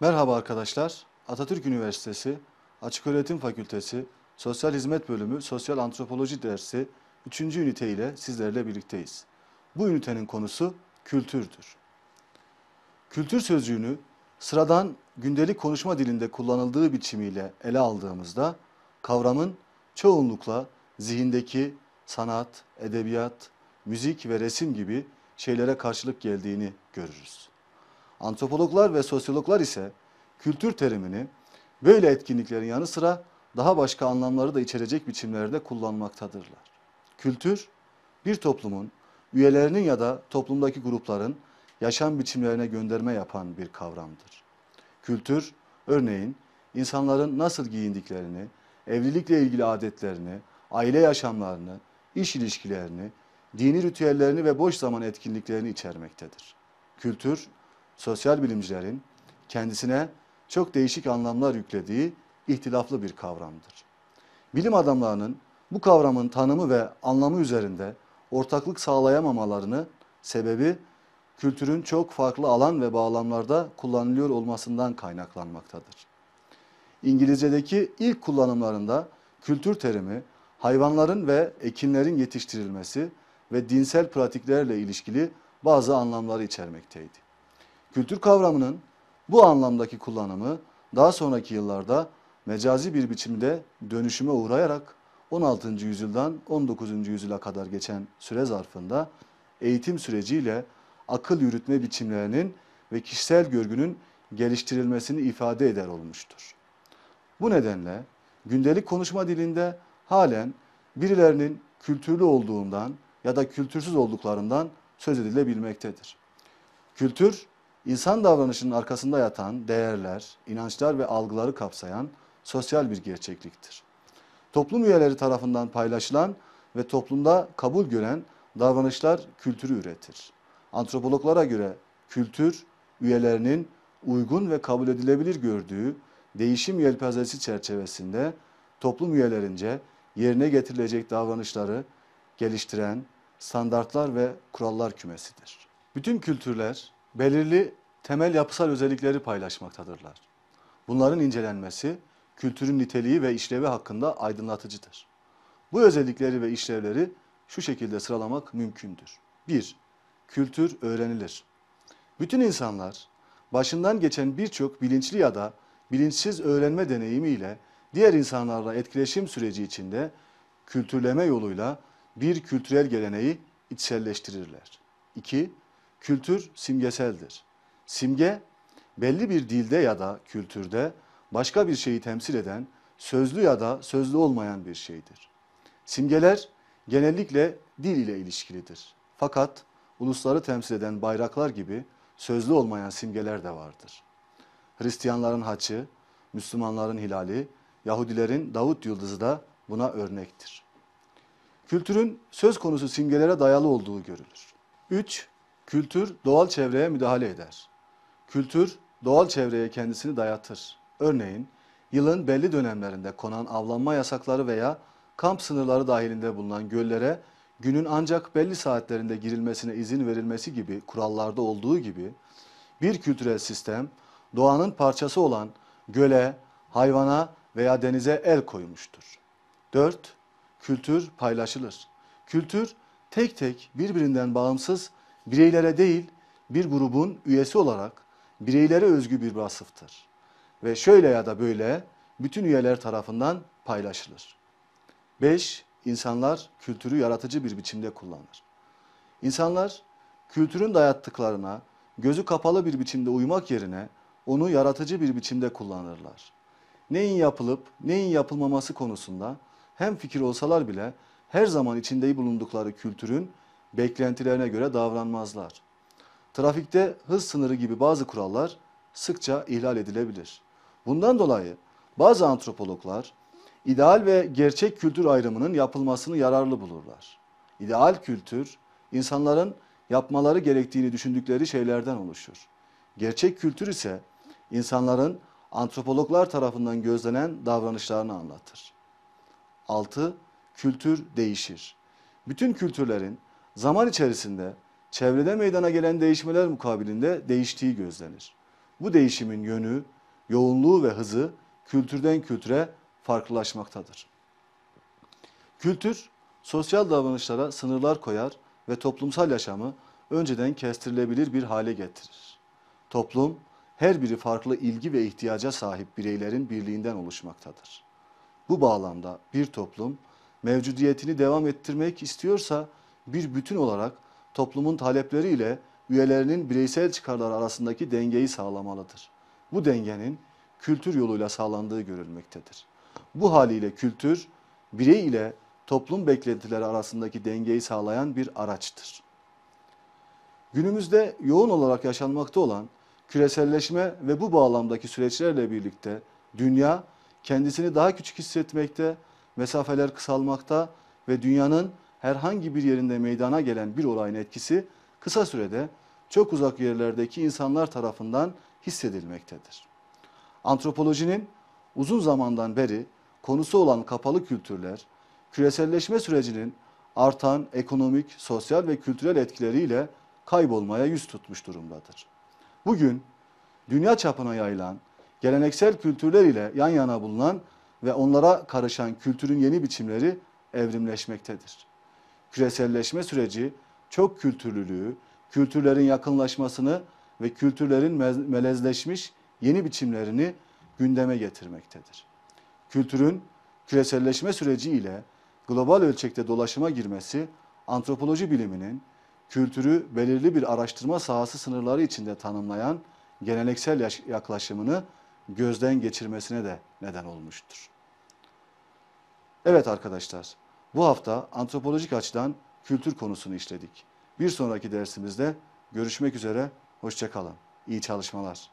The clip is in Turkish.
Merhaba arkadaşlar. Atatürk Üniversitesi Açıköğretim Fakültesi Sosyal Hizmet Bölümü Sosyal Antropoloji dersi 3. ünite ile sizlerle birlikteyiz. Bu ünitenin konusu kültürdür. Kültür sözcüğünü sıradan gündelik konuşma dilinde kullanıldığı biçimiyle ele aldığımızda kavramın çoğunlukla zihindeki sanat, edebiyat, müzik ve resim gibi şeylere karşılık geldiğini görürüz. Antropologlar ve sosyologlar ise kültür terimini böyle etkinliklerin yanı sıra daha başka anlamları da içerecek biçimlerde kullanmaktadırlar. Kültür, bir toplumun, üyelerinin ya da toplumdaki grupların yaşam biçimlerine gönderme yapan bir kavramdır. Kültür, örneğin insanların nasıl giyindiklerini, evlilikle ilgili adetlerini, aile yaşamlarını, iş ilişkilerini, dini ritüellerini ve boş zaman etkinliklerini içermektedir. Kültür, sosyal bilimcilerin kendisine çok değişik anlamlar yüklediği ihtilaflı bir kavramdır. Bilim adamlarının bu kavramın tanımı ve anlamı üzerinde ortaklık sağlayamamalarını sebebi kültürün çok farklı alan ve bağlamlarda kullanılıyor olmasından kaynaklanmaktadır. İngilizce'deki ilk kullanımlarında kültür terimi hayvanların ve ekinlerin yetiştirilmesi ve dinsel pratiklerle ilişkili bazı anlamları içermekteydi. Kültür kavramının bu anlamdaki kullanımı daha sonraki yıllarda mecazi bir biçimde dönüşüme uğrayarak 16. yüzyıldan 19. yüzyıla kadar geçen süre zarfında eğitim süreciyle akıl yürütme biçimlerinin ve kişisel görgünün geliştirilmesini ifade eder olmuştur. Bu nedenle gündelik konuşma dilinde halen birilerinin kültürlü olduğundan ya da kültürsüz olduklarından söz edilebilmektedir. Kültür, insan davranışının arkasında yatan değerler, inançlar ve algıları kapsayan sosyal bir gerçekliktir. Toplum üyeleri tarafından paylaşılan ve toplumda kabul gören davranışlar kültürü üretir. Antropologlara göre kültür, üyelerinin uygun ve kabul edilebilir gördüğü değişim yelpazesi çerçevesinde toplum üyelerince yerine getirilecek davranışları geliştiren standartlar ve kurallar kümesidir. Bütün kültürler belirli temel yapısal özellikleri paylaşmaktadırlar. Bunların incelenmesi kültürün niteliği ve işlevi hakkında aydınlatıcıdır. Bu özellikleri ve işlevleri şu şekilde sıralamak mümkündür. 1. Kültür öğrenilir. Bütün insanlar başından geçen birçok bilinçli ya da bilinçsiz öğrenme deneyimiyle diğer insanlarla etkileşim süreci içinde kültürleme yoluyla bir kültürel geleneği içselleştirirler. 2. Kültür simgeseldir. Simge belli bir dilde ya da kültürde başka bir şeyi temsil eden sözlü ya da sözlü olmayan bir şeydir. Simgeler genellikle dil ile ilişkilidir. Fakat ulusları temsil eden bayraklar gibi sözlü olmayan simgeler de vardır. Hristiyanların haçı, Müslümanların hilali, Yahudilerin Davut yıldızı da buna örnektir. Kültürün söz konusu simgelere dayalı olduğu görülür. 3. Kültür doğal çevreye müdahale eder. Kültür doğal çevreye kendisini dayatır. Örneğin yılın belli dönemlerinde konan avlanma yasakları veya kamp sınırları dahilinde bulunan göllere günün ancak belli saatlerinde girilmesine izin verilmesi gibi kurallarda olduğu gibi bir kültürel sistem doğanın parçası olan göle, hayvana veya denize el koymuştur. 4. Kültür paylaşılır. Kültür tek tek birbirinden bağımsız bireylere değil bir grubun üyesi olarak bireylere özgü bir vasıftır. Ve şöyle ya da böyle bütün üyeler tarafından paylaşılır. 5. İnsanlar kültürü yaratıcı bir biçimde kullanır. İnsanlar kültürün dayattıklarına gözü kapalı bir biçimde uymak yerine onu yaratıcı bir biçimde kullanırlar. Neyin yapılıp neyin yapılmaması konusunda hem fikir olsalar bile her zaman içinde bulundukları kültürün beklentilerine göre davranmazlar. Trafikte hız sınırı gibi bazı kurallar sıkça ihlal edilebilir. Bundan dolayı bazı antropologlar ideal ve gerçek kültür ayrımının yapılmasını yararlı bulurlar. İdeal kültür insanların yapmaları gerektiğini düşündükleri şeylerden oluşur. Gerçek kültür ise insanların antropologlar tarafından gözlenen davranışlarını anlatır. 6. Kültür değişir. Bütün kültürlerin zaman içerisinde çevrede meydana gelen değişmeler mukabilinde değiştiği gözlenir. Bu değişimin yönü, yoğunluğu ve hızı kültürden kültüre farklılaşmaktadır. Kültür, sosyal davranışlara sınırlar koyar ve toplumsal yaşamı önceden kestirilebilir bir hale getirir. Toplum, her biri farklı ilgi ve ihtiyaca sahip bireylerin birliğinden oluşmaktadır. Bu bağlamda bir toplum mevcudiyetini devam ettirmek istiyorsa bir bütün olarak toplumun talepleriyle üyelerinin bireysel çıkarlar arasındaki dengeyi sağlamalıdır. Bu dengenin kültür yoluyla sağlandığı görülmektedir. Bu haliyle kültür birey ile toplum beklentileri arasındaki dengeyi sağlayan bir araçtır. Günümüzde yoğun olarak yaşanmakta olan küreselleşme ve bu bağlamdaki süreçlerle birlikte dünya kendisini daha küçük hissetmekte, mesafeler kısalmakta ve dünyanın herhangi bir yerinde meydana gelen bir olayın etkisi kısa sürede çok uzak yerlerdeki insanlar tarafından hissedilmektedir. Antropolojinin uzun zamandan beri konusu olan kapalı kültürler, küreselleşme sürecinin artan ekonomik, sosyal ve kültürel etkileriyle kaybolmaya yüz tutmuş durumdadır. Bugün dünya çapına yayılan geleneksel kültürler ile yan yana bulunan ve onlara karışan kültürün yeni biçimleri evrimleşmektedir. Küreselleşme süreci çok kültürlülüğü, kültürlerin yakınlaşmasını ve kültürlerin melezleşmiş yeni biçimlerini gündeme getirmektedir. Kültürün küreselleşme süreci ile global ölçekte dolaşıma girmesi antropoloji biliminin kültürü belirli bir araştırma sahası sınırları içinde tanımlayan geleneksel yaklaşımını gözden geçirmesine de neden olmuştur. Evet arkadaşlar, bu hafta antropolojik açıdan kültür konusunu işledik. Bir sonraki dersimizde görüşmek üzere, hoşçakalın. İyi çalışmalar.